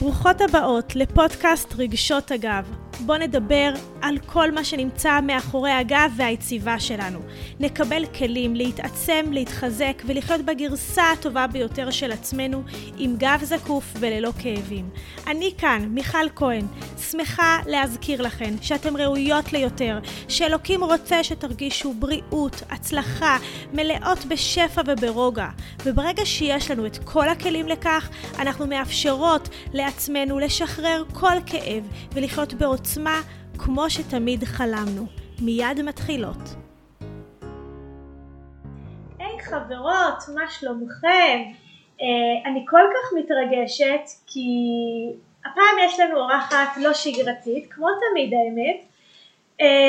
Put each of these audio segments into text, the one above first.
ברוכות הבאות לפודקאסט רגשות הגב. בואו נדבר על כל מה שנמצא מאחורי הגב והיציבה שלנו. נקבל כלים להתעצם, להתחזק ולחיות בגרסה הטובה ביותר של עצמנו עם גב זקוף וללא כאבים. אני כאן, מיכל כהן, שמחה להזכיר לכן שאתן ראויות ליותר, שאלוקים רוצה שתרגישו בריאות, הצלחה, מלאות בשפע וברוגע. וברגע שיש לנו את כל הכלים לכך, אנחנו מאפשרות לעצמנו לשחרר כל כאב ולחיות בעוצמה. כמו שתמיד חלמנו. מיד מתחילות. היי חברות, מה שלומכם? Uh, אני כל כך מתרגשת כי הפעם יש לנו אורחת לא שגרתית, כמו תמיד האמת,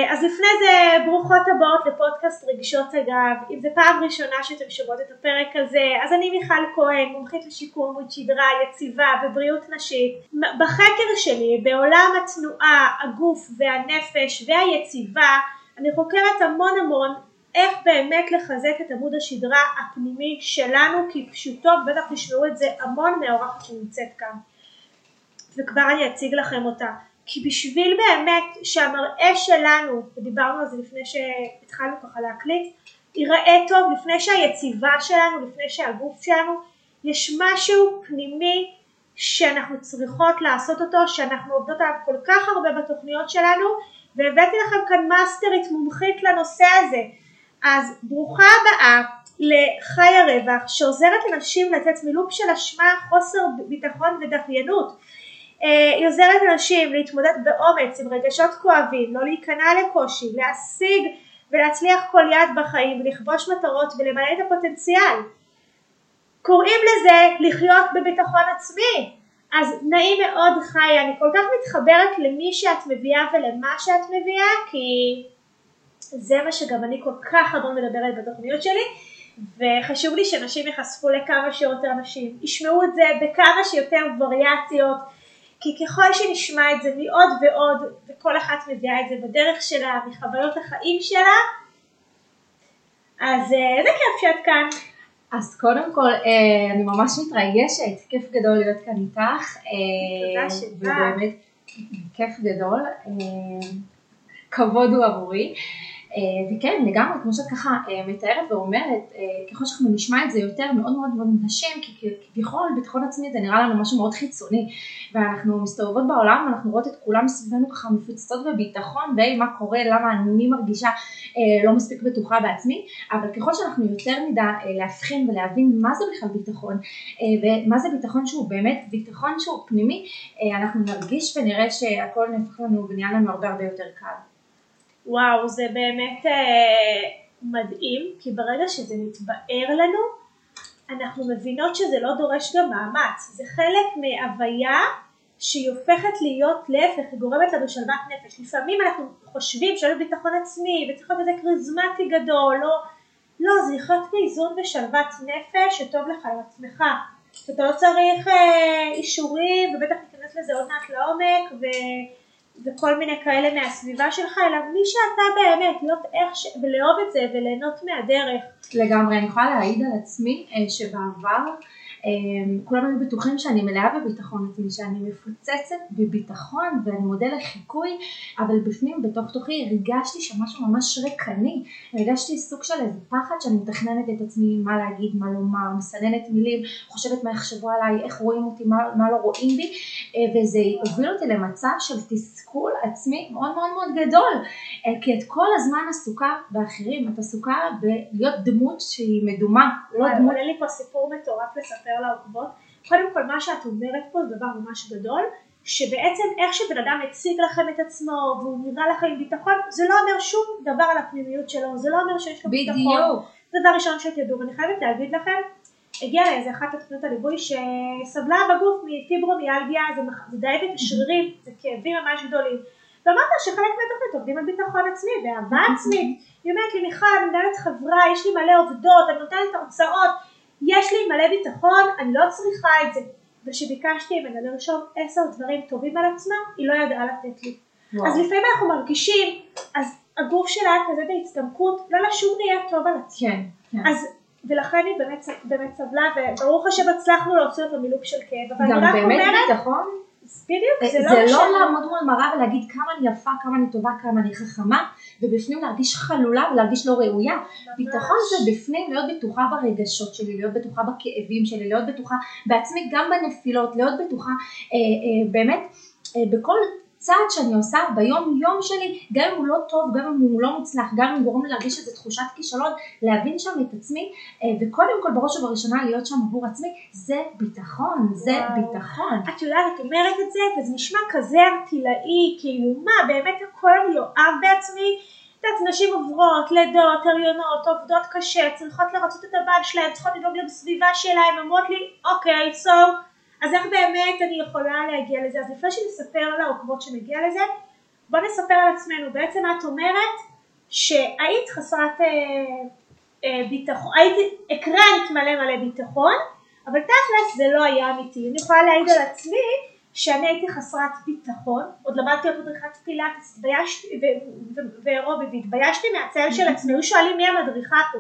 אז לפני זה ברוכות הבאות לפודקאסט רגשות הגב, אם זה פעם ראשונה שאתם שומעות את הפרק הזה, אז אני מיכל כהן, מומחית לשיקום עמוד שדרה, יציבה ובריאות נשית. בחקר שלי בעולם התנועה, הגוף והנפש והיציבה, אני חוקרת המון המון איך באמת לחזק את עמוד השדרה הפנימי שלנו כפשוטו, ובטח תשמעו את זה המון מהאורחת שנמצאת כאן. וכבר אני אציג לכם אותה. כי בשביל באמת שהמראה שלנו, ודיברנו על זה לפני שהתחלנו ככה להקליט, ייראה טוב לפני שהיציבה שלנו, לפני שהגוף שלנו, יש משהו פנימי שאנחנו צריכות לעשות אותו, שאנחנו עובדות עליו כל כך הרבה בתוכניות שלנו, והבאתי לכם כאן מאסטרית מומחית לנושא הזה. אז ברוכה הבאה לחי הרווח שעוזרת לנשים לצאת מלופ של אשמה, חוסר ביטחון ודחיינות. אה, היא עוזרת לנשים להתמודד באומץ עם רגשות כואבים, לא להיכנע לקושי, להשיג ולהצליח כל יד בחיים ולכבוש מטרות ולמלא את הפוטנציאל. קוראים לזה לחיות בביטחון עצמי. אז נעים מאוד חיה, אני כל כך מתחברת למי שאת מביאה ולמה שאת מביאה כי זה מה שגם אני כל כך הרבה מדברת בתוכניות שלי וחשוב לי שנשים ייחשפו לכמה שיותר נשים, ישמעו את זה בכמה שיותר וריאציות כי ככל שנשמע את זה מעוד ועוד, וכל אחת מביאה את זה בדרך שלה, מחוויות החיים שלה, אז אה, איזה כיף שאת כאן. אז קודם כל, אה, אני ממש מתרגשת, כיף גדול להיות כאן איתך. אה, תודה שבאת. ובאמת, כיף גדול. כבוד הוא עבורי. אה, וכן, לגמרי, כמו שאת ככה אה, מתארת ואומרת, אה, ככל שאנחנו נשמע את זה יותר מאוד מאוד מאוד נשים, כי כביכול ביטחון עצמי זה נראה לנו משהו מאוד חיצוני, ואנחנו מסתובבות בעולם ואנחנו רואות את כולם סביבנו ככה מפוצצות בביטחון, והי מה קורה, למה אני מרגישה לא מספיק בטוחה בעצמי, אבל ככל שאנחנו יותר נדע להבחין ולהבין מה זה בכלל ביטחון, ומה זה ביטחון שהוא באמת ביטחון שהוא פנימי, אנחנו נרגיש ונראה שהכל נהפך לנו ונהיה לנו הרבה הרבה יותר קל. וואו, זה באמת אה, מדהים, כי ברגע שזה מתבאר לנו, אנחנו מבינות שזה לא דורש גם מאמץ, זה חלק מהוויה שהיא הופכת להיות להפך, היא גורמת לנו שלוות נפש. לפעמים אנחנו חושבים שיש ביטחון עצמי וצריך להיות איזה כריזמטי גדול, לא, לא, זה לחיות באיזון ושלוות נפש שטוב לך עם עצמך. שאתה לא צריך אה, אישורים ובטח ניכנס לזה עוד מעט לעומק ו... וכל מיני כאלה מהסביבה שלך, אלא מי שאתה באמת, להיות איך ש... ולאהוב את זה וליהנות מהדרך. לגמרי, אני יכולה להעיד על עצמי אה, שבעבר כולם היו בטוחים שאני מלאה בביטחון עצמי, שאני מפוצצת בביטחון ואני מודל לחיקוי, אבל בפנים, בתוך תוכי, הרגשתי שמשהו ממש ריקני, הרגשתי סוג של איזה פחד שאני מתכננת את עצמי, מה להגיד, מה לומר, מסננת מילים, חושבת מה יחשבו עליי, איך רואים אותי, מה, מה לא רואים בי, אה, וזה הוביל אותי למצב של תסכול עצמי מאוד מאוד מאוד גדול, אה, כי את כל הזמן עסוקה באחרים, את עסוקה בלהיות דמות שהיא מדומה, לא דמות... עולה לי פה סיפור מטורף לספר לספר לעוקבות. קודם כל מה שאת אומרת פה זה דבר ממש גדול, שבעצם איך שבן אדם הציג לכם את עצמו והוא נראה לכם עם ביטחון, זה לא אומר שום דבר על הפנימיות שלו, זה לא אומר שיש לו ביטחון. בדיוק. זה דבר ראשון שתדעו, ואני חייבת להגיד לכם, הגיעה לאיזה אחת התוכניות הליווי שסבלה בגוף מפיברומיאלגיה, זה, זה את השרירים, זה כאבים ממש גדולים. ואמרת שחלק מהתוכנית עובדים על ביטחון עצמי ואהבה עצמית. היא אומרת לי מיכל, אני מנהלת חברה, יש לי מלא עובדות, אני נותנת הרצאות, יש לי מלא ביטחון, אני לא צריכה את זה. וכשביקשתי ממנה לרשום עשר דברים טובים על עצמה, היא לא ידעה לתת לי. וואו. אז לפעמים אנחנו מרגישים, אז הגוף שלה כזה בהצטמקות, לא לשום נהיה טוב על עצמה. כן, כן. אז, ולכן היא באמת, באמת סבלה, וברוך השם הצלחנו להוציא אותה מלוק של כאב. גם באמת אומרת, ביטחון בדיוק, זה לא זה לא משנה. לעמוד מול מראה ולהגיד כמה אני יפה, כמה אני טובה, כמה אני חכמה, ובפנים להרגיש חלולה ולהרגיש לא ראויה. ביטחון זה בפנים להיות בטוחה ברגשות שלי, להיות בטוחה בכאבים שלי, להיות בטוחה בעצמי גם בנפילות, להיות בטוחה אה, אה, באמת אה, בכל צעד שאני עושה ביום יום שלי, גם אם הוא לא טוב, גם אם הוא לא מוצלח, גם אם הוא גורם לי להרגיש איזה תחושת כישלון, להבין שם את עצמי, אה, וקודם כל בראש ובראשונה להיות שם עבור עצמי, זה ביטחון, זה וואו. ביטחון. את יודעת, את אומרת את זה, וזה נשמע כזה ארטילאי, כאילו מה, באמת הכל אני אוהב בעצמי? את יודעת, נשים עוברות, לידות, הריונות, עובדות קשה, צריכות לרצות את הבעל שלהן, צריכות לדאוג בסביבה שלהן, אומרות לי, אוקיי, so, אז איך באמת אני יכולה להגיע לזה? אז לפני שנספר לעוקבות שנגיע לזה, בוא נספר על עצמנו. בעצם את אומרת שהיית חסרת אה, אה, ביטחון, היית, הקרנת מלא מלא ביטחון, אבל תכלס זה לא היה אמיתי. אני יכולה להעיד על עצמי שאני הייתי חסרת ביטחון, עוד למדתי להיות מדריכת פילאטיס, התביישתי ו- ו- ואירובי, והתביישתי מהצל של עצמי, היו שואלים מי המדריכה פה,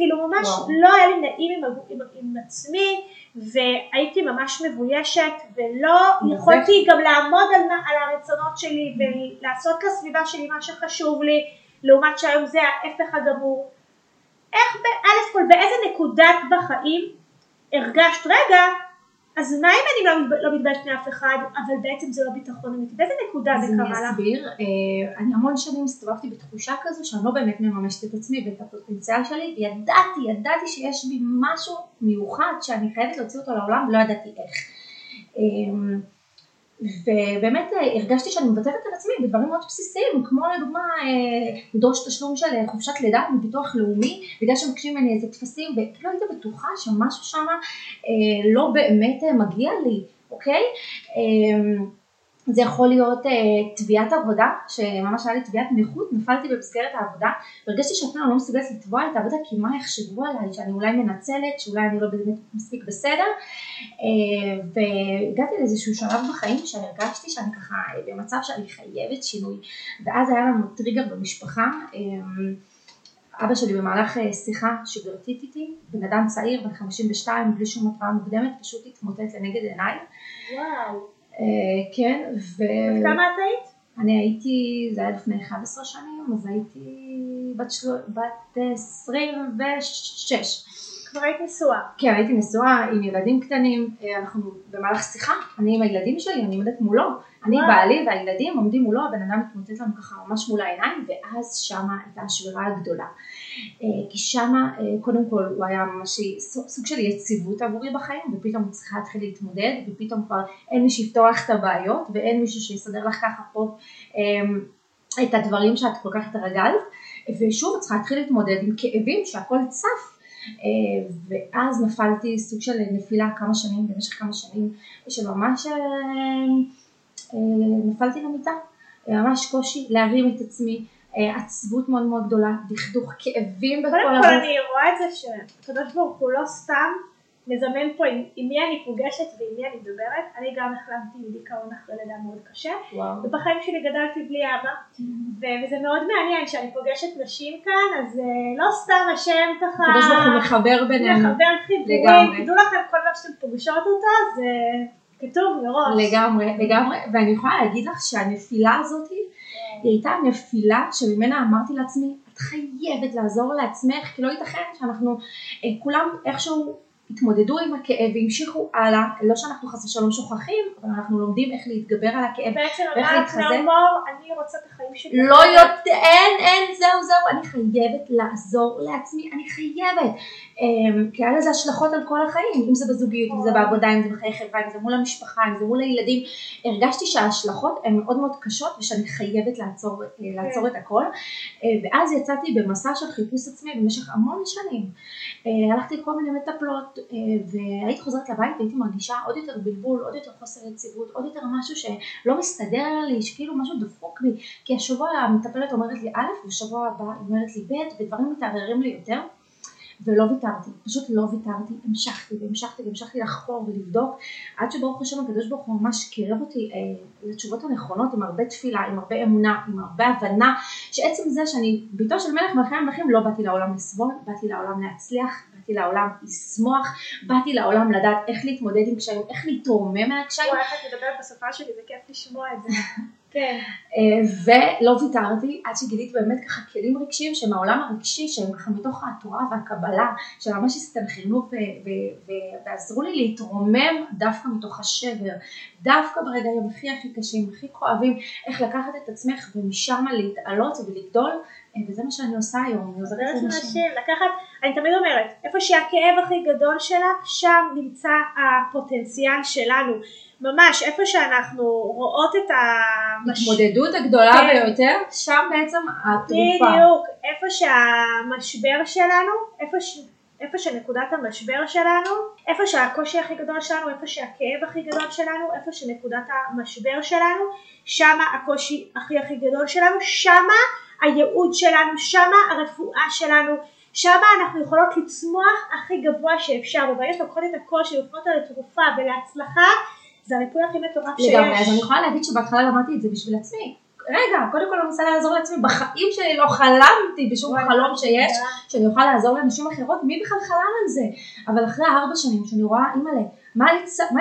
כאילו ממש וואו. לא היה לי נעים עם, עם, עם עצמי, והייתי ממש מבוישת, ולא יכולתי גם לעמוד על, על הרצונות שלי ולעשות לסביבה שלי מה שחשוב לי, לעומת שהיום זה ההפך הגמור. איך, א' כל באיזה נקודת בחיים הרגשת, רגע, אז מה אם אני לא, לא מתביישת מאף אחד, אבל בעצם זה לא ביטחון אמיתי, באיזה נקודה זה אז אני קרה לך? אסביר, אה, אני המון שנים הסתובבתי בתחושה כזו שאני לא באמת מממשת את עצמי ואת הפוטנציאל שלי וידעתי, ידעתי שיש בי משהו מיוחד שאני חייבת להוציא אותו לעולם ולא ידעתי איך. אה, ובאמת אה, הרגשתי שאני מוותרת על עצמי בדברים מאוד בסיסיים כמו לדוגמה אה, לדרוש תשלום של אה, חופשת לידה מביטוח לאומי בגלל שמבקשים ממני איזה טפסים וכאילו הייתי בטוחה שמשהו שם לא באמת מגיע לי, אוקיי? זה יכול להיות אה, תביעת עבודה, שממש היה לי תביעת נכות, נפלתי במסגרת העבודה, והרגשתי שאפילו לא מסוגלת לתבוע את העבודה כי מה יחשבו עליי, שאני אולי מנצלת, שאולי אני לא באמת מספיק בסדר, אה, והגעתי לאיזשהו שלב בחיים שהרגשתי שאני ככה אה, במצב שאני חייבת שינוי, ואז היה לנו טריגר במשפחה, אה, אבא שלי במהלך אה, שיחה שגרתית איתי, בן אדם צעיר, בן 52, בלי שום התראה מוקדמת, פשוט התמוטט לנגד עיניי. וואו, כן, ו... כמה את היית? אני הייתי, זה היה לפני 11 שנים, אז הייתי. בת 26. כבר היית נשואה. כן, הייתי נשואה עם ילדים קטנים, אה, אנחנו במהלך שיחה, אני עם הילדים שלי, אני עומדת מולו, אני. בעלי והילדים עומדים מולו, הבן אדם מתמוטט לנו ככה ממש מול העיניים, ואז שמה הייתה השבירה הגדולה. אה, כי שמה, אה, קודם כל הוא היה ממש סוג של יציבות עבורי בחיים, ופתאום הוא צריכה להתחיל להתמודד, ופתאום כבר אין מי שיפתוח את הבעיות, ואין מישהו שיסדר לך ככה פה אה, את הדברים שאת כל כך התרגלת, ושוב את צריכה להתחיל להתמודד עם כאבים שהכל צף. אה, ואז נפלתי סוג של נפילה כמה שנים, במשך כמה שנים, שממש אה, אה, נפלתי למיטה, ממש קושי להרים את עצמי, עצבות מאוד מאוד גדולה, דכדוך, כאבים בכל קודם כל. אני רואה את זה שהקדוש ברוך הוא לא סתם מזמן פה עם, עם מי אני פוגשת ועם מי אני מדברת. אני גם החלמתי עם דיכאון אחרי לידה מאוד קשה, וואו. ובחיים שלי גדלתי בלי אבא, ו- וזה מאוד מעניין כשאני פוגשת נשים כאן, אז אה, לא סתם השם ככה הקדוש ברוך הוא מחבר בינינו. מחבר חיבורים. תדעו לכם כל פעם שאתם פוגשות אותו זה כתוב מראש. לגמרי, לגמרי, ואני יכולה להגיד לך שהנפילה הזאת היא הייתה נפילה שממנה אמרתי לעצמי, את חייבת לעזור לעצמך, כי לא ייתכן שאנחנו אה, כולם איכשהו התמודדו עם הכאב והמשיכו הלאה, לא שאנחנו חס ושלום שוכחים, אבל אנחנו לומדים איך להתגבר על הכאב. בעצם ואיך אמרת להתחזק? לאמור, אני רוצה את החיים שלי. לא יותר, אין, אין, זהו, זהו, אני חייבת לעזור לעצמי, אני חייבת. אמ, כי היה לזה השלכות על כל החיים, אם זה בזוגיות, אם זה בעבודה, אם זה בחיי חברה, אם זה מול המשפחה, אם זה מול הילדים. הרגשתי שההשלכות הן מאוד מאוד קשות ושאני חייבת לעצור, אה, לעצור את הכל. אה, ואז יצאתי במסע של חיפוש עצמי במשך המון שנים. אה, הלכתי לכל מיני מטפלות והייתי חוזרת לבית והייתי מרגישה עוד יותר בלבול, עוד יותר חוסר יציבות, עוד יותר משהו שלא מסתדר לי, שכאילו משהו דפוק בי. כי השבוע המטפלת אומרת לי א', ושבוע הבא היא אומרת לי ב', ודברים מתערערים לי יותר. ולא ויתרתי, פשוט לא ויתרתי, המשכתי והמשכתי והמשכתי לחקור ולבדוק, עד שברוך השם הקדוש ברוך הוא ממש קירב אותי אה, לתשובות הנכונות עם הרבה תפילה, עם הרבה אמונה, עם הרבה הבנה, שעצם זה שאני ביתו של מלך מלכי המלכים לא באתי לעולם לסבול, באתי לעולם להצליח, באתי לעולם לשמוח, באתי לעולם לדעת איך להתמודד עם קשיים, איך להתרומם מהקשיים. וואי, איך את מדברת בשפה שלי, זה כיף לשמוע את זה. כן. אה, ולא ויתרתי עד שגיליתי באמת ככה כלים רגשיים שהם העולם הרגשי שהם ככה מתוך התורה והקבלה שממש הסתנכרנו ועזרו לי להתרומם דווקא מתוך השבר דווקא ברגעים הכי הכי קשים הכי כואבים איך לקחת את עצמך ומשם להתעלות ולגדול וזה מה שאני עושה היום, אני עוזרת לאנשים. לקחת, אני תמיד אומרת, איפה שהכאב הכי גדול שלך, שם נמצא הפוטנציאל שלנו. ממש איפה שאנחנו רואות את ההתמודדות הגדולה כן. ביותר, שם בעצם התרופה. בדיוק, איפה שהמשבר שלנו, איפה, ש... איפה שנקודת המשבר שלנו, איפה שהקושי הכי גדול שלנו, איפה שהכאב הכי גדול שלנו, איפה שנקודת המשבר שלנו, שמה הקושי הכי הכי גדול שלנו, שמה הייעוד שלנו, שמה הרפואה שלנו, שמה אנחנו יכולות לצמוח הכי גבוה שאפשר, וברגע שלוקחות את הקושי, הופכות אותו לתרופה ולהצלחה זה הריפוי הכי מטורף שיש. לגמרי, אז אני יכולה להגיד שבהתחלה למדתי את זה בשביל עצמי. רגע, קודם כל אני מנסה לעזור לעצמי, בחיים שלי לא חלמתי בשום חלום שיש, שאני אוכל לעזור לאנשים אחרות, מי בכלל חלם על זה? אבל אחרי ארבע שנים שאני רואה, אימא'לה, מה,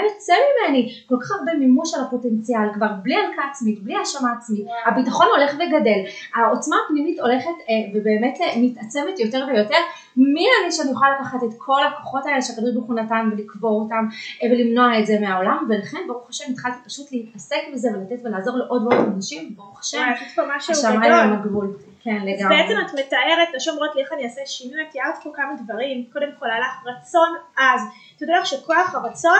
יוצא ממני? כל כך הרבה מימוש על הפוטנציאל, כבר בלי הלקה עצמית, בלי האשמה עצמית, הביטחון הולך וגדל, העוצמה הפנימית הולכת אה, ובאמת אה, מתעצמת יותר ויותר, מי אני שאני יכולה לקחת את כל הכוחות האלה שהקדוש ברוך הוא נתן ולקבור אותם אה, ולמנוע את זה מהעולם, ולכן ברוך השם התחלתי פשוט להתעסק בזה ולתת ולעזור לעוד ועוד אנשים, ברוך השם, השמיים הם הגבול. כן, לגמרי. אז בעצם את מתארת, נשים אומרות לי איך אני אעשה שינוי, את תיארת פה כמה דברים, קודם כל הלך רצון עז, תדעו לך שכוח הרצון,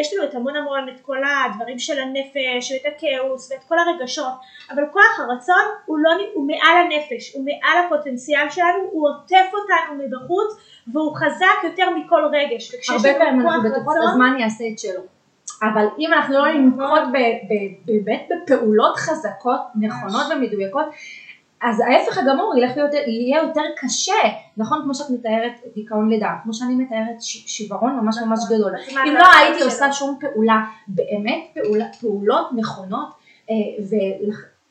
יש לנו את המון המון את כל הדברים של הנפש ואת הכאוס ואת כל הרגשות, אבל כוח הרצון הוא, לא, הוא מעל הנפש, הוא מעל הפוטנציאל שלנו, הוא עוטף אותנו מבחוץ והוא חזק יותר מכל רגש. הרבה פעמים אנחנו בטוחות הזמן יעשה את שלו. אבל אם אנחנו לא ננקוט באמת בפעולות חזקות, נכונות ומדויקות, אז ההפך הגמור ילך להיות, יהיה יותר קשה, נכון? כמו שאת מתארת דיכאון לידה, כמו שאני מתארת שיוורון ממש ממש נכון. גדול. אם לא הייתי עושה שום פעולה, באמת פעולות נכונות, אה,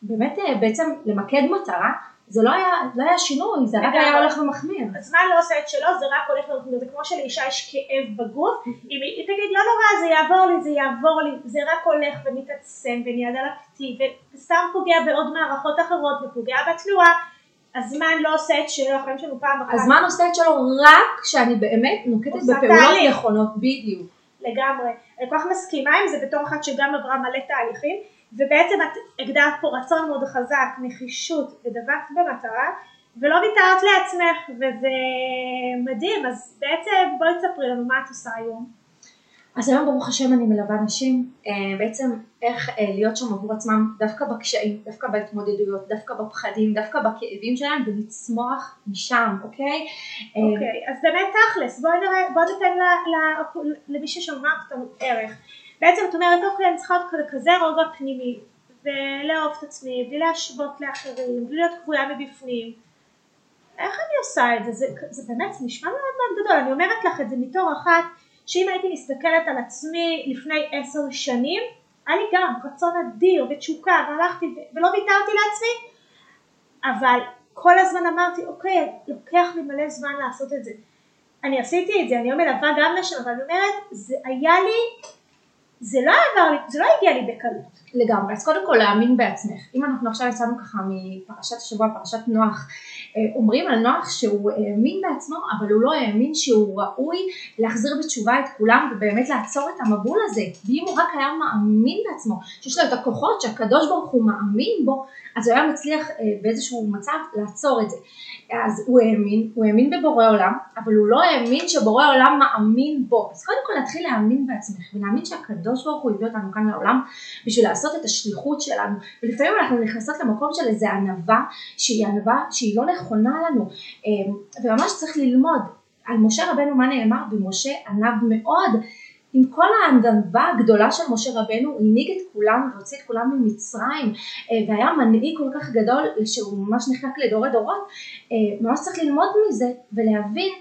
ובאמת אה, בעצם למקד מטרה, זה לא היה, לא היה שינוי, זה רק היה הולך ומחמיר. הזמן לא עושה את שלו, זה רק הולך ומחמיר, זה כמו שלאישה יש כאב בגוף, אם היא תגיד לא נורא זה יעבור לי, זה יעבור לי, זה רק הולך ומתעצם ונהיה דלקתי וסתם פוגע בעוד מערכות אחרות ופוגע בתנועה, הזמן לא עושה את שלו, החיים שלנו פעם אחת. הזמן עושה את שלו רק כשאני באמת נוקטת בפעולות נכונות, בדיוק. לגמרי, אני כל כך מסכימה עם זה בתור אחת שגם עברה מלא תהליכים. ובעצם את הגדרת פה רצון מאוד חזק, נחישות ודבקת במטרה ולא ויתרת לעצמך וזה מדהים אז בעצם בואי תספרי לנו מה את עושה היום. אז היום ברוך השם אני מלווה נשים אה, בעצם איך אה, להיות שם עבור עצמם דווקא בקשיים, דווקא בהתמודדויות, דווקא בפחדים, דווקא בכאבים שלהם ולצמוח משם, אוקיי? אה, אוקיי, אז באמת תכלס, בואי נראה, בואי ניתן למי ששומע אותנו ערך. בעצם את אומרת אוקיי אני צריכה להיות כזה רוגע פנימי ולאהוב את עצמי בלי להשוות לאחרים בלי להיות כבויה מבפנים. איך אני עושה את זה? זה, זה באמת זה נשמע מאוד מאוד גדול. אני אומרת לך את זה מתור אחת שאם הייתי מסתכלת על עצמי לפני עשר שנים היה לי גם רצון אדיר ותשוקה והלכתי ולא ויתרתי לעצמי אבל כל הזמן אמרתי אוקיי לוקח לי מלא זמן לעשות את זה. אני עשיתי את זה, אני היום מלווה גם נשים, אבל אני אומרת, זה היה לי זה לא עבר לי, זה לא הגיע לי בקלות. לגמרי, אז קודם כל להאמין בעצמך. אם אנחנו עכשיו יצאנו ככה מפרשת השבוע, פרשת נוח, אה, אומרים על נוח שהוא האמין בעצמו, אבל הוא לא האמין שהוא ראוי להחזיר בתשובה את כולם ובאמת לעצור את המבול הזה. ואם הוא רק היה מאמין בעצמו, שיש לו את הכוחות שהקדוש ברוך הוא מאמין בו, אז הוא היה מצליח אה, באיזשהו מצב לעצור את זה. אז הוא האמין, הוא האמין בבורא עולם, אבל הוא לא האמין שבורא עולם מאמין בו. אז קודם כל להתחיל להאמין בעצמך, ולהאמין שהקדוש ברוך הוא הביא אותנו כאן לעולם בשביל לעשות את השליחות שלנו. ולפעמים אנחנו נכנסות למקום של איזה ענווה, שהיא ענווה שהיא לא נכונה לנו, אמ, וממש צריך ללמוד. על משה רבנו מה נאמר? ומשה ענב מאוד. עם כל הענווה הגדולה של משה רבנו, הוא הנהיג את כולם והוציא את כולם ממצרים אה, והיה מנהיג כל כך גדול שהוא ממש נחקק לדורי דורות, אה, ממש צריך ללמוד מזה ולהבין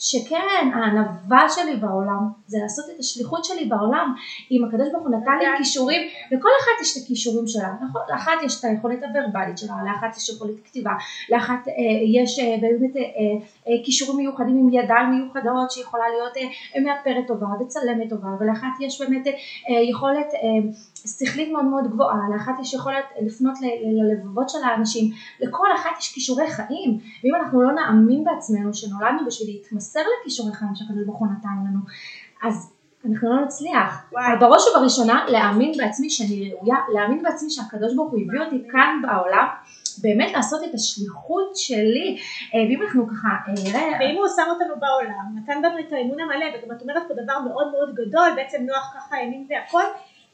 שכן, הענווה שלי בעולם זה לעשות את השליחות שלי בעולם. אם הקדוש ברוך הוא נתן לי כישורים, לכל אחת יש את הכישורים שלה, נכון? לאחת יש את היכולת הוורבלית שלה, לאחת יש יכולת כתיבה, לאחת אה, יש אה, באמת אה, אה, כישורים מיוחדים עם ידיים מיוחדות שיכולה להיות אה, מאפרת טובה וצלמת טובה, ולאחת יש באמת אה, יכולת אה, שכלית מאוד מאוד גבוהה, לאחת יש יכולת לפנות ללבבות של האנשים, לכל אחת יש כישורי חיים, ואם אנחנו לא נאמין בעצמנו שנולדנו בשביל להתמסר לכישורי חיים שהקדוש ברוך הוא נתן לנו, אז אנחנו לא נצליח. אבל בראש ובראשונה להאמין בעצמי שאני ראויה, להאמין בעצמי שהקדוש ברוך הוא הביא אותי כאן בעולם, באמת לעשות את השליחות שלי, אה, ואם אנחנו ככה אה. ואם הוא שם אותנו בעולם, נתן לנו את האמון המלא, וגם את אומרת פה דבר מאוד מאוד גדול, בעצם נוח ככה האמין והכל,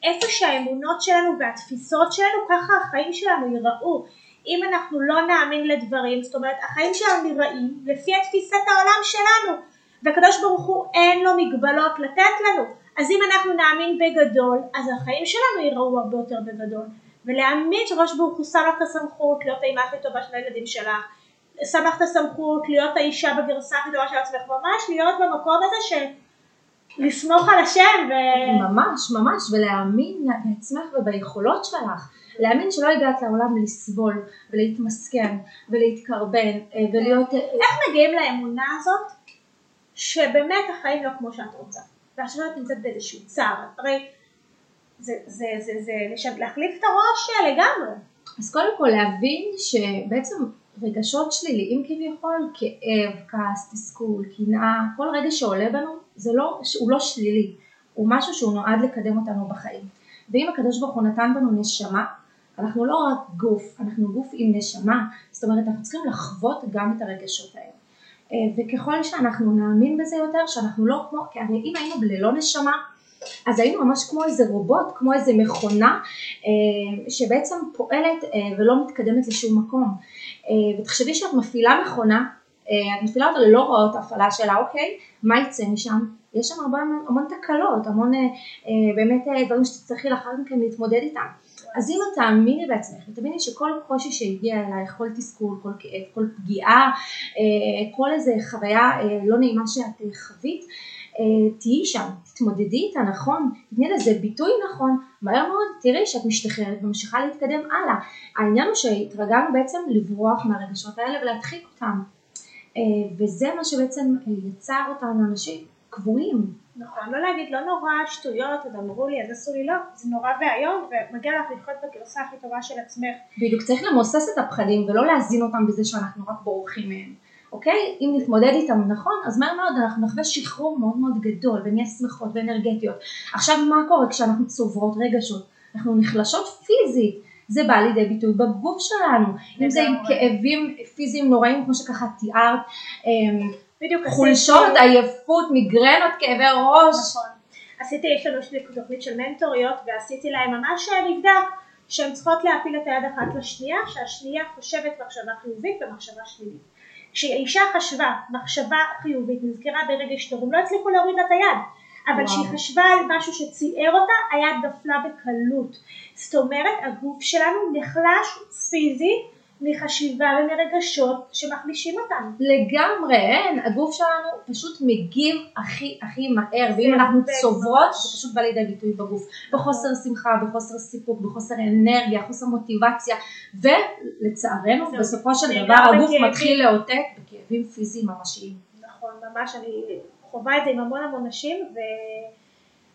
איפה שהאמונות שלנו והתפיסות שלנו, ככה החיים שלנו ייראו. אם אנחנו לא נאמין לדברים, זאת אומרת החיים שלנו נראים לפי תפיסת העולם שלנו, והקדוש ברוך הוא אין לו מגבלות לתת לנו, אז אם אנחנו נאמין בגדול, אז החיים שלנו ייראו הרבה יותר בגדול, ולהאמין שקדוש ברוך הוא שם לך את הסמכות להיות האימה הכי טובה של הילדים שלך, שם לך את הסמכות להיות האישה בגרסה הכי טובה של עצמך, ממש להיות במקום הזה של לסמוך על השם ו... ממש, ממש, ולהאמין בעצמך וביכולות שלך. להאמין שלא הגעת לעולם לסבול ולהתמסכן ולהתקרבן אה, ולהיות... אה, איך מגיעים לאמונה הזאת שבאמת החיים לא כמו שאת רוצה ועכשיו את נמצאת באיזשהו צער, הרי זה, זה, זה, זה, זה להחליף את הראש לגמרי. אז קודם כל להבין שבעצם רגשות שליליים כביכול, כאב, כעס, תסכול, קנאה, כל רגע שעולה בנו, זה לא, הוא לא שלילי, הוא משהו שהוא נועד לקדם אותנו בחיים. ואם הקדוש ברוך הוא נתן בנו נשמה, אנחנו לא רק גוף, אנחנו גוף עם נשמה, זאת אומרת אנחנו צריכים לחוות גם את הרגשות האלה. אה, וככל שאנחנו נאמין בזה יותר, שאנחנו לא כמו, כי אם היינו ללא נשמה, אז היינו ממש כמו איזה רובוט, כמו איזה מכונה אה, שבעצם פועלת אה, ולא מתקדמת לשום מקום. אה, ותחשבי שאת מפעילה מכונה, את מפעילה אותה ללא רואות הפעלה שלה, אוקיי, מה יצא משם? יש שם הרבה, המון תקלות, המון באמת דברים שתצטרכי לאחר מכן להתמודד איתם. אז אם את תאמיני בעצמך, תאמיני שכל קושי שהגיע אלייך, כל תסכול, כל כאב, כל פגיעה, כל איזה חוויה לא נעימה שאת חווית, תהיי שם, תתמודדי איתה נכון, תתני לזה ביטוי נכון, מהר מאוד תראי שאת משתחררת וממשיכה להתקדם הלאה. העניין הוא שהתרגלנו בעצם לברוח מהרגשות האלה ולהדחיק אותם, אה, וזה מה שבעצם יצר אותנו אנשים קבועים. נכון, לא להגיד לא נורא שטויות, עוד אמרו לי אז עשו לי לא, זה נורא ואיום ומגיע לך לחיות בגרסה הכי טובה של עצמך. בדיוק, צריך למוסס את הפחדים ולא להזין אותם בזה שאנחנו רק בורחים מהם. אוקיי? אם נתמודד איתם נכון, אז מהר מאוד אנחנו נחווה שחרור מאוד מאוד גדול ונהיה שמחות ואנרגטיות. עכשיו מה קורה כשאנחנו צוברות רגשות? אנחנו נחלשות פיזית, זה בא לידי ביטוי בגוף שלנו, אם זה עם כאבים פיזיים נוראים כמו שככה תיארת, אמ, בדיוק חולשות, עייפות, מיגרנות, כאבי ראש. נכון. עשיתי, יש לנו תוכנית של מנטוריות ועשיתי להם ממש מבדק שהן צריכות להפיל את היד אחת לשנייה, שהשנייה חושבת מחשבה חיובית ומחשבה שלילית. כשאישה חשבה מחשבה חיובית, נזכרה ברגש טוב, הם לא הצליחו להוריד לה את היד, אבל כשהיא חשבה על משהו שציער אותה, היד נפלה בקלות. זאת אומרת, הגוף שלנו נחלש פיזית מחשיבה ומרגשות שמחלישים אותנו. לגמרי, אין, הגוף שלנו פשוט מגיב הכי הכי מהר, ואם אנחנו צוברות זה פשוט בא לידי ביטוי בגוף, בחוסר שמחה, בחוסר סיפוק, בחוסר אנרגיה, חוסר מוטיבציה, ולצערנו בסופו של דבר הגוף מתחיל לאותת בכאבים פיזיים ממשיים. נכון, ממש, אני חווה את זה עם המון המון נשים,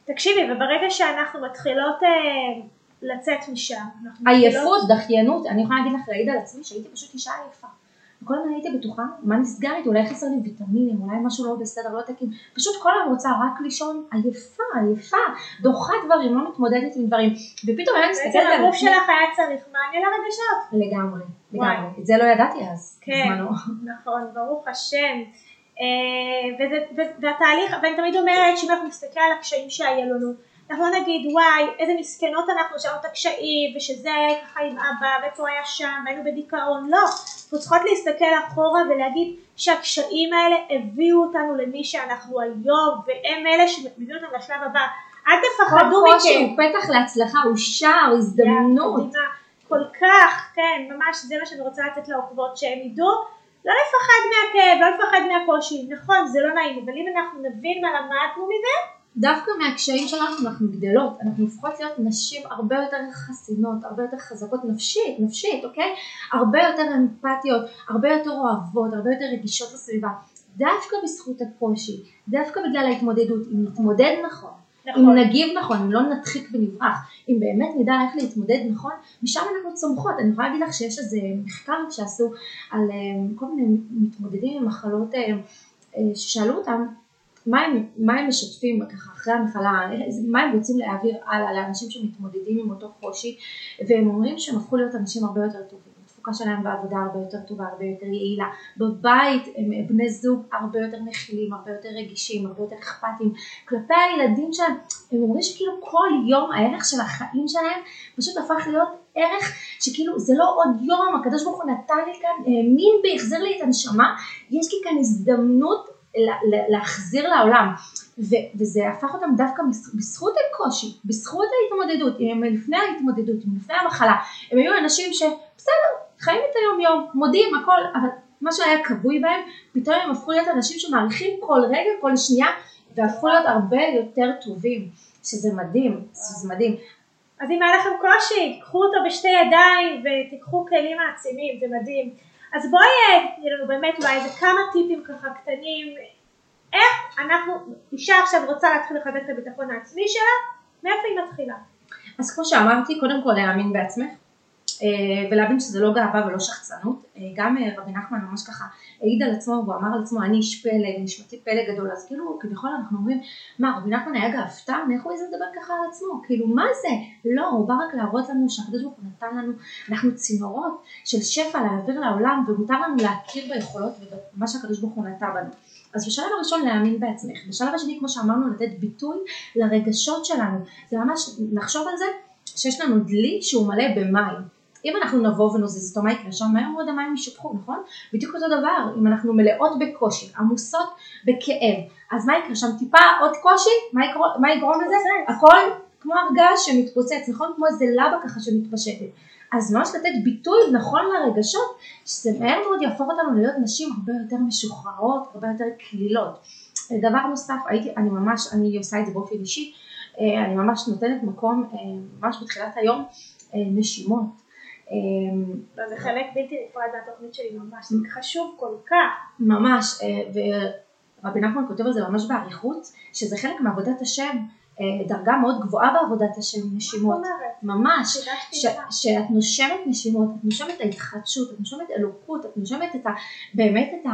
ותקשיבי, וברגע שאנחנו מתחילות אה, לצאת משם. עייפות, דחיינות, אני יכולה להגיד לך, להעיד על עצמי שהייתי פשוט אישה עייפה. וכל הזמן הייתי בטוחה, מה נסגר איתי, אולי חסר לי ויטמינים, אולי משהו לא בסדר, לא תקין, פשוט כל היום רוצה רק לישון עייפה, עייפה, דוחה דברים, לא מתמודדת עם דברים, ופתאום היה מסתכלת על... הגוף שלך היה צריך מענה לרגשות. לגמרי, לגמרי, את זה לא ידעתי אז, כן, נכון, ברוך השם. אה, והתהליך, ואני תמיד אומרת שאם אנחנו נסתכל על הקשיים שהיו לנו, אנחנו לא נגיד וואי איזה מסכנות אנחנו שהיו את הקשיים ושזה ככה עם אבא ואיפה היה שם והיינו בדיכאון לא אנחנו צריכות להסתכל אחורה ולהגיד שהקשיים האלה הביאו אותנו למי שאנחנו היום והם אלה שמביאו אותנו לשלב הבא אל תפחדו מכם. כל קושי הוא פתח להצלחה, הוא שער, הזדמנות. כל כך, כן, ממש זה מה שאני רוצה לתת לעוקבות שהם ידעו לא לפחד מהכאב, לא לפחד מהקושי, נכון זה לא נעים, אבל אם אנחנו נבין מה למדנו מזה, דווקא מהקשיים שלנו אנחנו גדלות, אנחנו הופכות להיות נשים הרבה יותר חסינות, הרבה יותר חזקות נפשית, נפשית, אוקיי? הרבה יותר אמפתיות, הרבה יותר אוהבות, הרבה יותר רגישות לסביבה. דווקא בזכות הקושי, דווקא בגלל ההתמודדות, אם נתמודד נכון, נכון. אם נגיב נכון, אם לא נדחיק ונברח, אם באמת נדע איך להתמודד נכון, משם אנחנו צומחות. אני יכולה להגיד לך שיש איזה מחקר שעשו על אה, כל מיני מתמודדים עם מחלות, אה, אה, ששאלו אותם מה הם, משתפים ככה אחרי המחלה, מה הם רוצים להעביר הלאה לאנשים שמתמודדים עם אותו קושי, והם אומרים שהם הפכו להיות אנשים הרבה יותר טובים. התפוקה שלהם בעבודה הרבה יותר טובה, הרבה יותר יעילה. בבית הם בני זוג הרבה יותר מכילים, הרבה יותר רגישים, הרבה יותר אכפתיים. כלפי הילדים שלהם, הם אומרים שכאילו כל יום הערך של החיים שלהם פשוט הפך להיות ערך שכאילו זה לא עוד יום, הקדוש ברוך הוא נתן לי כאן, האמין בי, החזיר לי את הנשמה, יש לי כאן הזדמנות להחזיר לעולם. ו- וזה הפך אותם דווקא בזכות הקושי, בזכות ההתמודדות, אם הם לפני ההתמודדות, אם לפני המחלה, הם היו אנשים שבסדר, חיים את היום יום, מודים הכל, אבל מה שהיה כבוי בהם, פתאום הם הפכו להיות אנשים שמעריכים כל רגע, כל שנייה, והפכו להיות הרבה יותר טובים, שזה מדהים, שזה מדהים. אז אם היה לכם קושי, קחו אותו בשתי ידיים ותיקחו כלים מעצימים, זה מדהים. אז בואי תני לנו באמת אולי איזה כמה טיפים ככה קטנים, איך אנחנו, אישה עכשיו רוצה להתחיל לחזק את הביטחון העצמי שלה, מאיפה היא מתחילה? אז כמו שאמרתי, קודם כל להאמין בעצמך, אה, ולהבין שזה לא גאווה ולא שחצנות. אה, גם אה, רבי נחמן ממש ככה העיד על עצמו והוא אמר על עצמו אני איש פלג, נשמתי פלג גדול, אז כאילו כביכול אנחנו אומרים מה רבי נחמן היה גאוותן, איך הוא איזה לדבר ככה על עצמו, כאילו מה זה? לא, הוא בא רק להראות לנו שהקדוש ברוך הוא נתן לנו, אנחנו צינורות של שפע להעביר לעולם ומותר לנו להכיר ביכולות ובמה שהקדוש ברוך הוא נתן בנו. אז בשלב הראשון להאמין בעצמך, בשלב השני כמו שאמרנו לתת ביטוי לרגשות שלנו, זה ממש לחשוב על זה שיש לנו דלי שהוא מלא במים, אם אנחנו נבוא ונוזיז אותו, מה יקרה שם? מהר מאוד המים יישפכו, נכון? בדיוק אותו דבר, אם אנחנו מלאות בקושי, עמוסות בכאב, אז מה יקרה שם? טיפה עוד קושי? מה, יגרום לזה? הכל כמו הרגש שמתפוצץ, נכון? כמו איזה לבה ככה שמתפשטת. אז ממש לתת ביטוי נכון לרגשות, שזה מהר מאוד יהפוך אותנו להיות נשים הרבה יותר משוחררות, הרבה יותר קלילות. דבר נוסף, הייתי, אני ממש, אני עושה את זה באופן אישי, אה, אני ממש נותנת מקום, אה, ממש בתחילת היום, אה, נשימות. אמ, זה חלק בלתי נפרד מהתוכנית שלי ממש, זה חשוב כל כך. ממש, אה, ורבי נחמן כותב על זה ממש באריכות, שזה חלק מעבודת השם. אה, דרגה מאוד גבוהה בעבודת השם, נשימות, ממש, שאת נושמת נשימות, את נושמת את ההתחדשות, את נושמת אלוקות, את נושמת באמת את ה...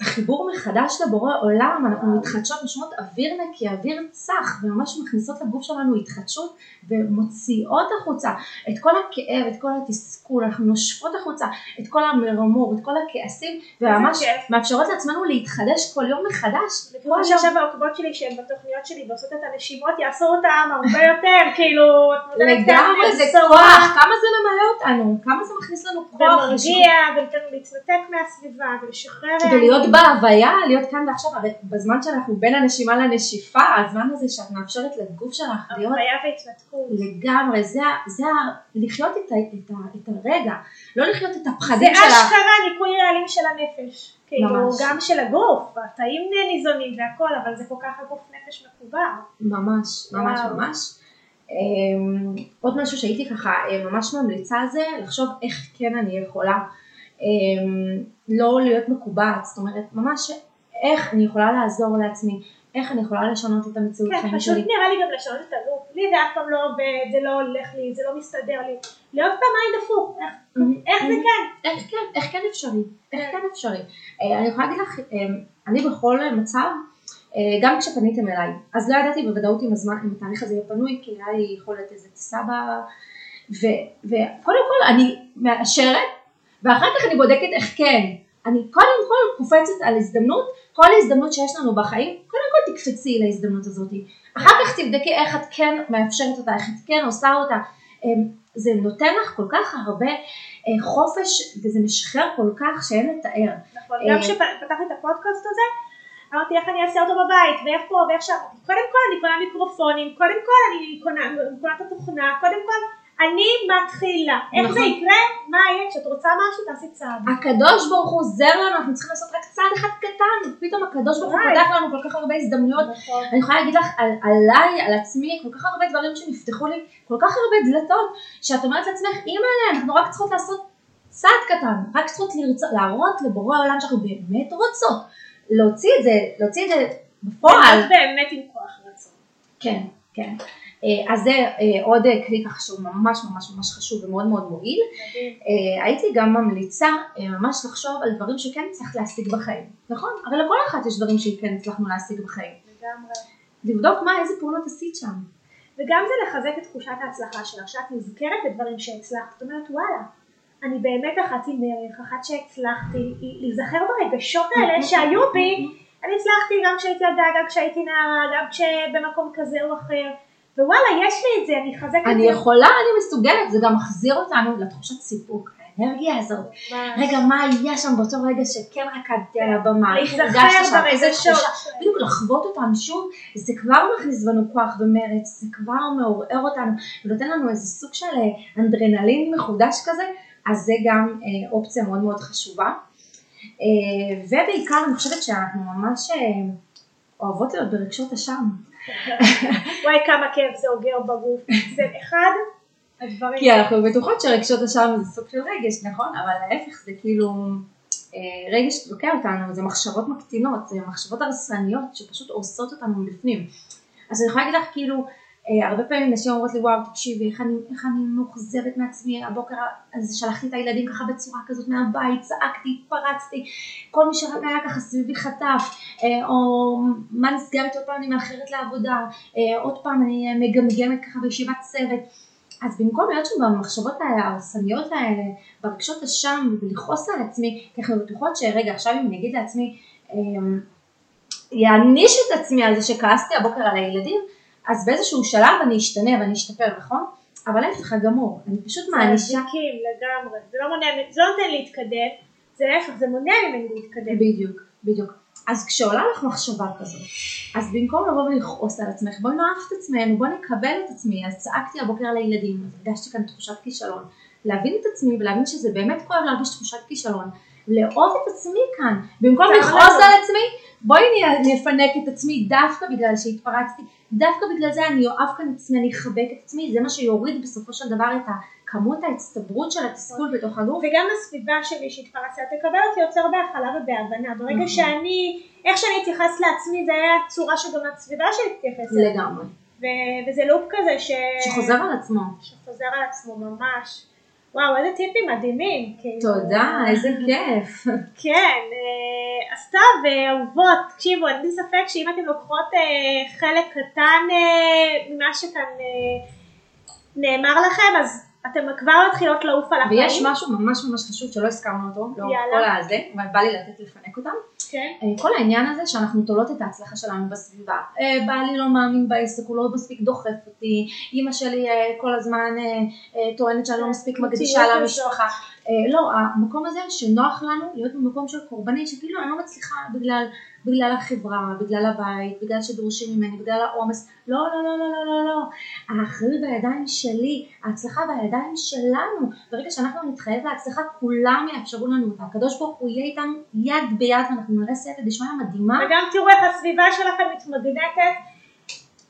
החיבור מחדש לבורא עולם, אנחנו מתחדשות נשמות אוויר נקי, אוויר צח, וממש מכניסות לגוף שלנו התחדשות ומוציאות החוצה את כל הכאב, את כל התסכול, אנחנו נושפות החוצה את כל המרמור, את כל הכעסים, וממש מאפשרות לעצמנו להתחדש כל יום מחדש. כמו שעכשיו העוקבות שלי שהן בתוכניות שלי ועושות את הנשימות יעשו אותם הרבה יותר, כאילו, לגמרי, זה כוח, כמה זה ממלא אותנו, כמה זה מכניס לנו כוח. ומרגיע, ונותן להתנתק מהסביבה, ולשחרר. ולהיות בהוויה, להיות כאן ועכשיו, הרי בזמן שאנחנו בין הנשימה לנשיפה, הזמן הזה שאת מאפשרת לגוף שלך להיות... הוויה והתנתקות. לגמרי, זה, זה לחיות את, את, את הרגע, לא לחיות את הפחדים שלך. זה אשכרה ניקוי רעלים של הנפש. כאילו, גם של הגוף, התאים ניזונים והכל, אבל זה כל כך הגוף נפש מקובר. ממש, ממש, וואו. ממש. Um, עוד משהו שהייתי ככה אה, ממש ממליצה זה, לחשוב איך כן אני יכולה לא להיות מקובעת, זאת אומרת ממש איך אני יכולה לעזור לעצמי, איך אני יכולה לשנות את המציאות כן, חיים שלי. כן, פשוט נראה לי גם לשנות את הגוף, לי זה אף פעם לא עובד, זה לא הולך לי, זה לא מסתדר לי, להיות פעמיים דפוק, איך זה כן? איך כן, איך כן אפשרי, איך כן. אפשרי. אה, אני יכולה להגיד לך, אה, אני בכל מצב, אה, גם כשפניתם אליי, אז לא ידעתי בוודאות אם הזמן, אם התהליך הזה יהיה פנוי, כי היה לי יכולת איזה טיסה ב... וקודם כל אני מאשרת, ואחר כך אני בודקת איך כן. אני קודם כל קופצת על הזדמנות, כל הזדמנות שיש לנו בחיים, קודם כל תקפצי להזדמנות הזאת. אחר כך תבדקי איך את כן מאפשרת אותה, איך את כן עושה אותה. אמ, זה נותן לך כל כך הרבה אה, חופש וזה משחרר כל כך שאין לתאר. נכון, גם אה, כשפתחתי את הפודקאסט הזה, אמרתי איך אני אעשה אותו בבית, ואיך פה ואיך שם, קודם כל אני קונה מיקרופונים, קודם כל אני קונה, קונה את התוכנה, קודם כל אני מתחילה. איך נכון. זה יקרה? מה יהיה? כשאת רוצה משהו תעשי צעד. הקדוש ברוך הוא עוזר לנו, אנחנו צריכים לעשות רק צעד אחד קטן, ופתאום הקדוש ברוך הוא. פותח לנו כל כך הרבה הזדמנויות. נכון. אני יכולה להגיד לך על, עליי, על עצמי, כל כך הרבה דברים שנפתחו לי, כל כך הרבה דלתות, שאת אומרת לעצמך, אימא'לה, אנחנו רק צריכות לעשות צעד קטן, רק צריכות לרצות, להראות לבורא העולם שאנחנו באמת רוצות, להוציא את זה, להוציא את זה בפועל. באמת עם כוח רצון. כן, כן. אה, אז זה אה, עוד אה, כלי ככה שהוא ממש ממש ממש חשוב ומאוד מאוד מועיל. הייתי גם ממליצה ממש לחשוב על דברים שכן הצלחת להשיג בחיים, נכון? הרי לכל אחת יש דברים שכן הצלחנו להשיג בחיים. לגמרי. לבדוק מה, איזה פעולות עשית שם. וגם זה לחזק את תחושת ההצלחה שלך, שאת נזכרת בדברים שהצלחת, זאת אומרת וואלה, אני באמת אחת עם ערך, אחת שהצלחתי, להיזכר ברגשות האלה שהיו בי, אני הצלחתי גם כשהייתי ילדה, גם כשהייתי נערה, גם כשבמקום כזה או אחר, ווואלה יש לי את זה, אני אחזק את זה. אני יכולה, אני מסוגלת, זה גם מחזיר אותנו לתחושת סיפוק, האנרגיה הזאת. רגע, מה היה שם באותו רגע שכן רקדתי על הבמה, להיזכר ברגשות. בדיוק לחוות אותם שוב, זה כבר מכניס בנו כוח ומרץ, זה כבר מעורר אותנו, ונותן לנו איזה סוג של אה, אנדרנלין מחודש כזה, אז זה גם אה, אופציה מאוד מאוד חשובה. אה, ובעיקר אני חושבת שאנחנו ממש אה, אוהבות להיות ברגשות אשם. וואי כמה כיף זה אוגר בגוף, זה אחד הדברים. כי אנחנו בטוחות שרגשות אשם זה סוג של רגש, נכון? אבל להפך זה כאילו אה, רגש שתוקע אותנו, זה מחשבות מקטינות, זה מחשבות הרסניות שפשוט הורסות אותנו מבפנים. אז אני יכולה להגיד לך כאילו, הרבה פעמים נשים אומרות לי וואו תקשיבי איך אני, איך אני מאוכזבת מעצמי, הבוקר אז שלחתי את הילדים ככה בצורה כזאת מהבית, צעקתי, התפרצתי, כל מי שרק היה ככה סביבי חטף, אה, או מה נסגרת עוד פעם אני מאחרת לעבודה, אה, עוד פעם אני אה, מגמגמת ככה בישיבת צוות. אז במקום להיות שם במחשבות ההרסניות האלה, ברגשות אשם ולכעוס על עצמי, אנחנו בטוחות שרגע עכשיו אם אני אגיד לעצמי, אמ, יעניש את עצמי על זה שכעסתי הבוקר על הילדים, אז באיזשהו שלב אני אשתנה ואני אשתפר, נכון? אבל ההפך הגמור, אני פשוט מענישה. מזיקים לגמרי, זה לא מונע, זה לא נותן להתקדם, זה להפך, זה מונע ממני להתקדם. בדיוק, בדיוק. אז כשעולה לך מחשבה כזאת, אז במקום לבוא ולכעוס על עצמך, בואי נאהב את עצמנו, בואי נקבל את עצמי, אז צעקתי הבוקר אז הרגשתי כאן תחושת כישלון, להבין את עצמי ולהבין שזה באמת כואב להרגיש תחושת כישלון, לאהוב את עצמי כאן, במקום זה לכעוס. על עצמי, בואי נפנק את עצמי דווקא בגלל שהתפרצתי, דווקא בגלל זה אני אוהב כאן את עצמי, אני אחבק את עצמי, זה מה שיוריד בסופו של דבר את כמות ההצטברות של התסכול בתוך הגוף. וגם הסביבה שלי שהתפרצת, תקבל אותי יוצר בהכלה ובהבנה. ברגע נכון. שאני, איך שאני אתייחס לעצמי, זה היה הצורה שגם הסביבה שלי תתייחס אליי. לגמרי. וזה לופ כזה ש... שחוזר על עצמו. שחוזר על עצמו ממש. וואו, איזה טיפים מדהימים. כאילו. תודה, איזה כיף. כן, אה, אז טוב, אה, אהובות, תקשיבו, אין לי ספק שאם אתן לוקחות אה, חלק קטן ממה שכאן נאמר לכם, אז אתן כבר מתחילות לעוף על החיים. ויש משהו ממש ממש חשוב שלא הזכרנו אותו, לא. כל הזה, אבל בא לי לתת לפנק אותם. כן, אה, כל העניין הזה שאנחנו תולות את ההצלחה שלנו בסביבה. אה, בעלי לא מאמין בעסק, הוא לא מספיק דוחף אותי, אימא שלי אה, כל הזמן טוענת שאני לא מספיק קוטיות מקדישה. למשפחה. לא, המקום הזה שנוח לנו להיות במקום של קורבנית, שכאילו אני לא מצליחה בגלל, בגלל החברה, בגלל הבית, בגלל שדורשים ממני, בגלל העומס, לא, לא, לא, לא, לא, לא, לא. האחריות בידיים שלי, ההצלחה בידיים שלנו. ברגע שאנחנו נתחייב להצלחה, כולם יאפשרו לנו אותה. הקדוש ברוך הוא יהיה איתנו יד ביד, ואנחנו נראה סייעתא דשמיא מדהימה. וגם תראו איך הסביבה שלכם מתמגנטת.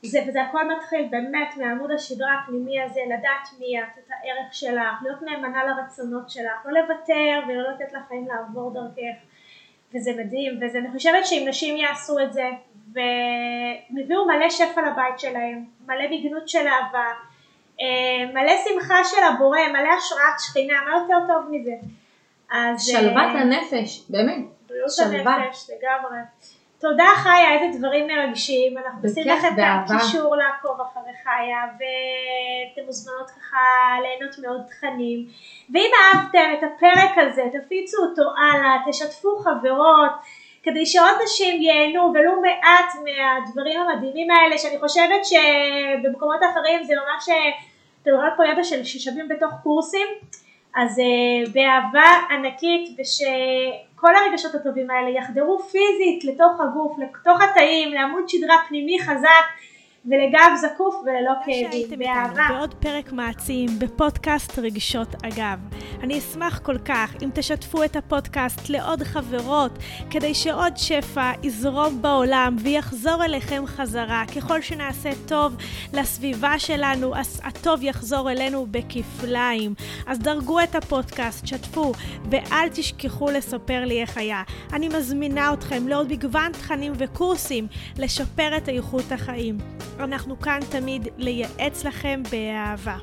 זה, וזה הכל מתחיל באמת מעמוד השדרה הפנימי הזה, לדעת מי את, את הערך שלך, להיות נאמנה לרצונות שלך, לא לוותר ולא לתת לחיים לעבור דרכך. וזה מדהים, ואני חושבת שאם נשים יעשו את זה, והם הביאו מלא שפע לבית שלהם, מלא בגנות של אהבה, אה, מלא שמחה של הבורא, מלא השראת שכינה, מה יותר טוב מזה? אז... שלוות אה, הנפש, באמת. בריאות. הנפש, לגמרי. תודה חיה, איזה דברים מרגשים, אנחנו נשים לך את. הקישור לעקוב אחרי חיה, ואתם מוזמנות ככה ליהנות מעוד תכנים. ואם אהבתם את הפרק הזה, תפיצו אותו הלאה, תשתפו חברות, כדי שעוד נשים ייהנו ולו מעט מהדברים המדהימים האלה, שאני חושבת שבמקומות אחרים זה ממש, אתם רואים פה ידע של ששווים בתוך קורסים. אז uh, באהבה ענקית ושכל הרגשות הטובים האלה יחדרו פיזית לתוך הגוף, לתוך התאים, לעמוד שדרה פנימי חזק ולגב זקוף וללא כאבים, באהבה. בעוד פרק מעצים בפודקאסט רגשות אגב. אני אשמח כל כך אם תשתפו את הפודקאסט לעוד חברות, כדי שעוד שפע יזרום בעולם ויחזור אליכם חזרה. ככל שנעשה טוב לסביבה שלנו, הטוב יחזור אלינו בכפליים. אז דרגו את הפודקאסט, שתפו, ואל תשכחו לספר לי איך היה. אני מזמינה אתכם לעוד מגוון תכנים וקורסים לשפר את איכות החיים. אנחנו כאן תמיד לייעץ לכם באהבה.